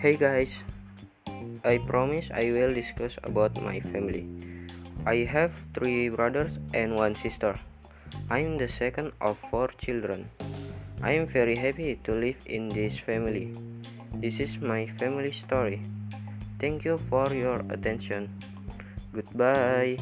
Hey guys, I promise I will discuss about my family. I have three brothers and one sister. I am the second of four children. I am very happy to live in this family. This is my family story. Thank you for your attention. Goodbye.